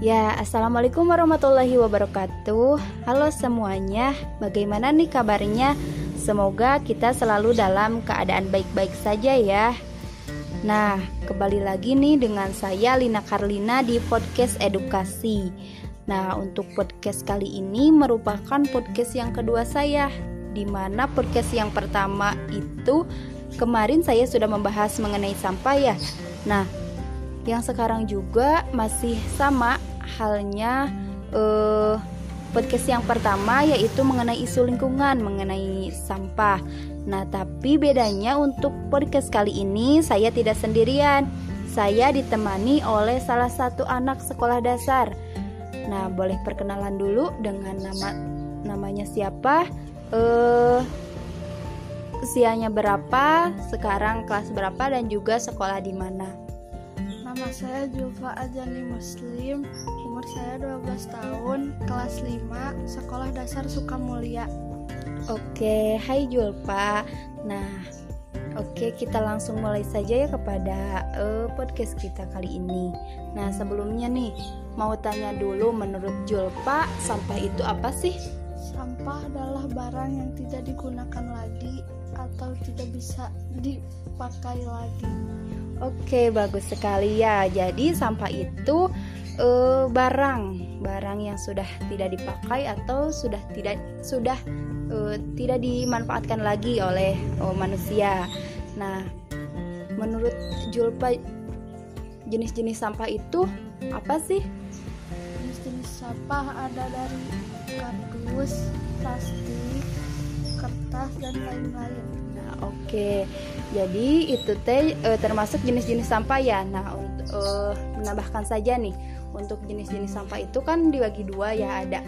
Ya, Assalamualaikum warahmatullahi wabarakatuh Halo semuanya, bagaimana nih kabarnya? Semoga kita selalu dalam keadaan baik-baik saja ya Nah, kembali lagi nih dengan saya Lina Karlina di podcast edukasi Nah, untuk podcast kali ini merupakan podcast yang kedua saya di mana podcast yang pertama itu kemarin saya sudah membahas mengenai sampah ya. Nah, yang sekarang juga masih sama halnya eh, podcast yang pertama yaitu mengenai isu lingkungan, mengenai sampah. Nah, tapi bedanya untuk podcast kali ini saya tidak sendirian. Saya ditemani oleh salah satu anak sekolah dasar. Nah, boleh perkenalan dulu dengan nama namanya siapa? Eh usianya berapa, sekarang kelas berapa dan juga sekolah di mana? Nama saya Julfa Ajani Muslim, umur saya 12 tahun, kelas 5, sekolah dasar Sukamulya. Oke, hai Julfa. Nah, oke kita langsung mulai saja ya kepada uh, podcast kita kali ini. Nah, sebelumnya nih mau tanya dulu menurut Julfa sampah itu apa sih? Sampah adalah barang yang tidak digunakan lagi atau tidak bisa dipakai lagi. Oke, bagus sekali ya. Jadi sampah itu uh, barang, barang yang sudah tidak dipakai atau sudah tidak sudah uh, tidak dimanfaatkan lagi oleh uh, manusia. Nah, menurut Julpa jenis-jenis sampah itu apa sih? Jenis-jenis sampah ada dari kardus, plastik, kertas dan lain-lain. Nah, oke. Okay. Jadi itu teh e, termasuk jenis-jenis sampah ya. Nah, untuk e, menambahkan saja nih, untuk jenis-jenis sampah itu kan dibagi dua ya, ada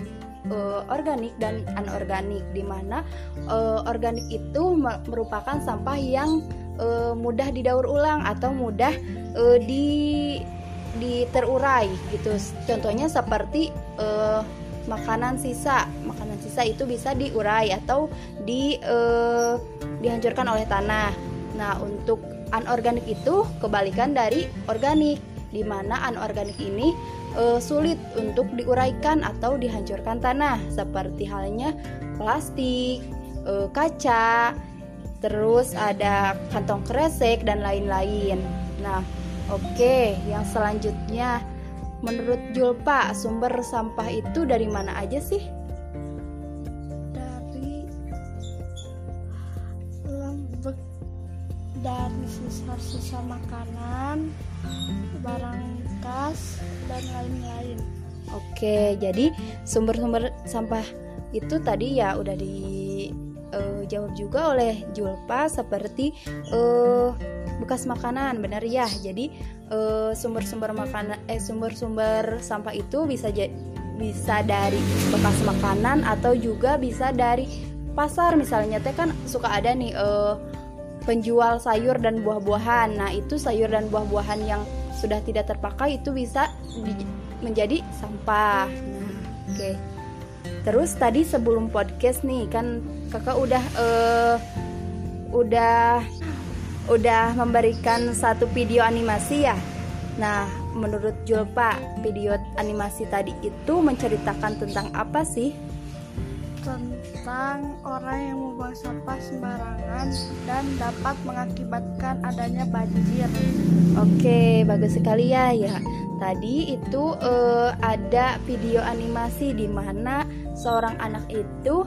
e, organik dan anorganik. Di mana e, organik itu merupakan sampah yang e, mudah didaur ulang atau mudah e, di diterurai gitu. Contohnya seperti e, makanan sisa makanan sisa itu bisa diurai atau di uh, dihancurkan oleh tanah nah untuk anorganik itu kebalikan dari organik di mana anorganik ini uh, sulit untuk diuraikan atau dihancurkan tanah seperti halnya plastik uh, kaca terus ada kantong kresek dan lain-lain nah oke okay, yang selanjutnya Menurut Julpa, sumber sampah itu dari mana aja sih? Dari sisa-sisa makanan, barang bekas dan lain-lain. Oke, jadi sumber-sumber sampah itu tadi ya udah dijawab uh, juga oleh Julpa seperti uh, bekas makanan, benar ya. Jadi Eh, sumber-sumber uh, makanan eh sumber-sumber sampah itu bisa bisa dari bekas makanan atau juga bisa dari pasar misalnya teh kan suka ada nih uh, penjual sayur dan buah-buahan. Nah, itu sayur dan buah-buahan yang sudah tidak terpakai itu bisa menjadi sampah. Nah, oke. Okay. Terus tadi sebelum podcast nih kan Kakak udah uh, udah udah memberikan satu video animasi ya. Nah, menurut Julpa, video animasi tadi itu menceritakan tentang apa sih? Tentang orang yang membuang sampah sembarangan dan dapat mengakibatkan adanya banjir. Oke, bagus sekali ya ya. Tadi itu uh, ada video animasi di mana seorang anak itu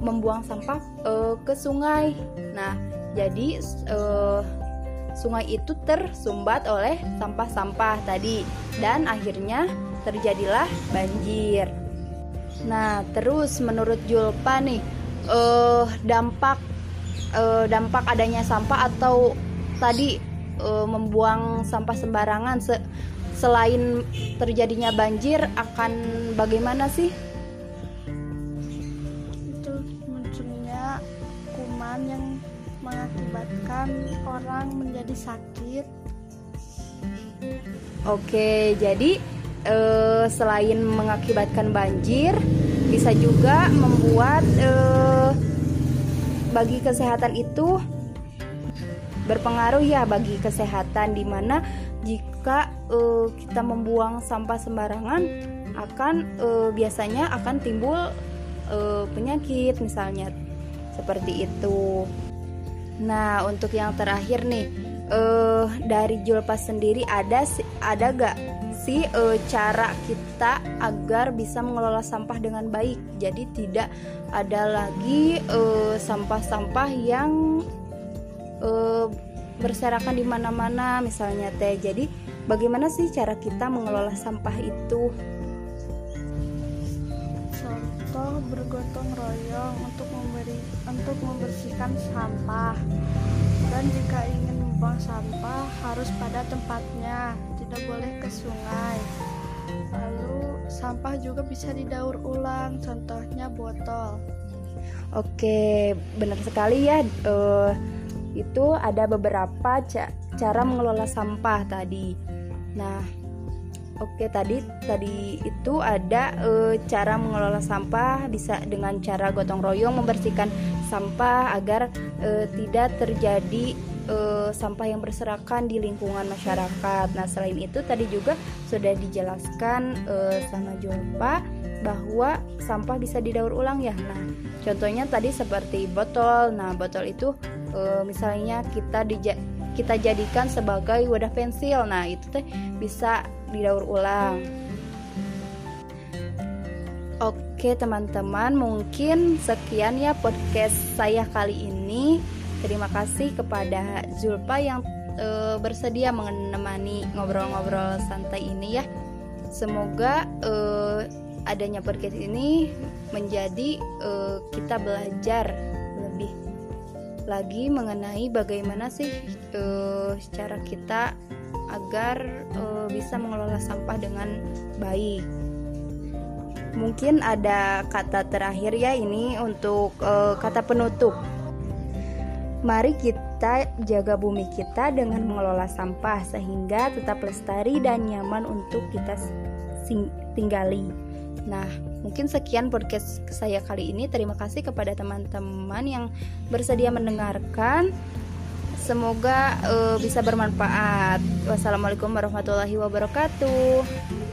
membuang sampah uh, ke sungai. Nah, jadi uh, sungai itu tersumbat oleh sampah-sampah tadi dan akhirnya terjadilah banjir. Nah, terus menurut Julpa nih, uh, dampak uh, dampak adanya sampah atau tadi uh, membuang sampah sembarangan se selain terjadinya banjir akan bagaimana sih? Itu munculnya kuman yang mengakibatkan orang menjadi sakit. Oke, jadi eh, selain mengakibatkan banjir, bisa juga membuat eh, bagi kesehatan itu berpengaruh ya bagi kesehatan di mana jika uh, kita membuang sampah sembarangan akan uh, biasanya akan timbul uh, penyakit misalnya seperti itu. Nah untuk yang terakhir nih dari Julpas sendiri ada ada gak sih uh, cara kita agar bisa mengelola sampah dengan baik? Jadi tidak ada lagi sampah-sampah uh, yang uh, berserakan di mana-mana misalnya teh. Jadi bagaimana sih cara kita mengelola sampah itu? Contoh bergotong royong untuk memberi untuk membersihkan sampah. Dan jika ingin membuang sampah harus pada tempatnya, tidak boleh ke sungai. Lalu sampah juga bisa didaur ulang, contohnya botol. Oke, benar sekali ya. Uh, itu ada beberapa ca cara mengelola sampah tadi. Nah, oke tadi tadi itu ada e, cara mengelola sampah bisa dengan cara gotong royong membersihkan sampah agar e, tidak terjadi e, sampah yang berserakan di lingkungan masyarakat. Nah, selain itu tadi juga sudah dijelaskan e, sama Jolpa bahwa sampah bisa didaur ulang ya. Nah, contohnya tadi seperti botol. Nah, botol itu e, misalnya kita dija kita jadikan sebagai wadah pensil. Nah, itu teh bisa didaur ulang. Oke, teman-teman, mungkin sekian ya podcast saya kali ini. Terima kasih kepada Zulpa yang e, bersedia menemani ngobrol-ngobrol santai ini ya. Semoga e, adanya podcast ini menjadi e, kita belajar lebih lagi mengenai bagaimana sih uh, cara kita agar uh, bisa mengelola sampah dengan baik. Mungkin ada kata terakhir ya ini untuk uh, kata penutup. Mari kita jaga bumi kita dengan mengelola sampah sehingga tetap lestari dan nyaman untuk kita tinggali. Nah, mungkin sekian podcast saya kali ini. Terima kasih kepada teman-teman yang bersedia mendengarkan. Semoga uh, bisa bermanfaat. Wassalamualaikum warahmatullahi wabarakatuh.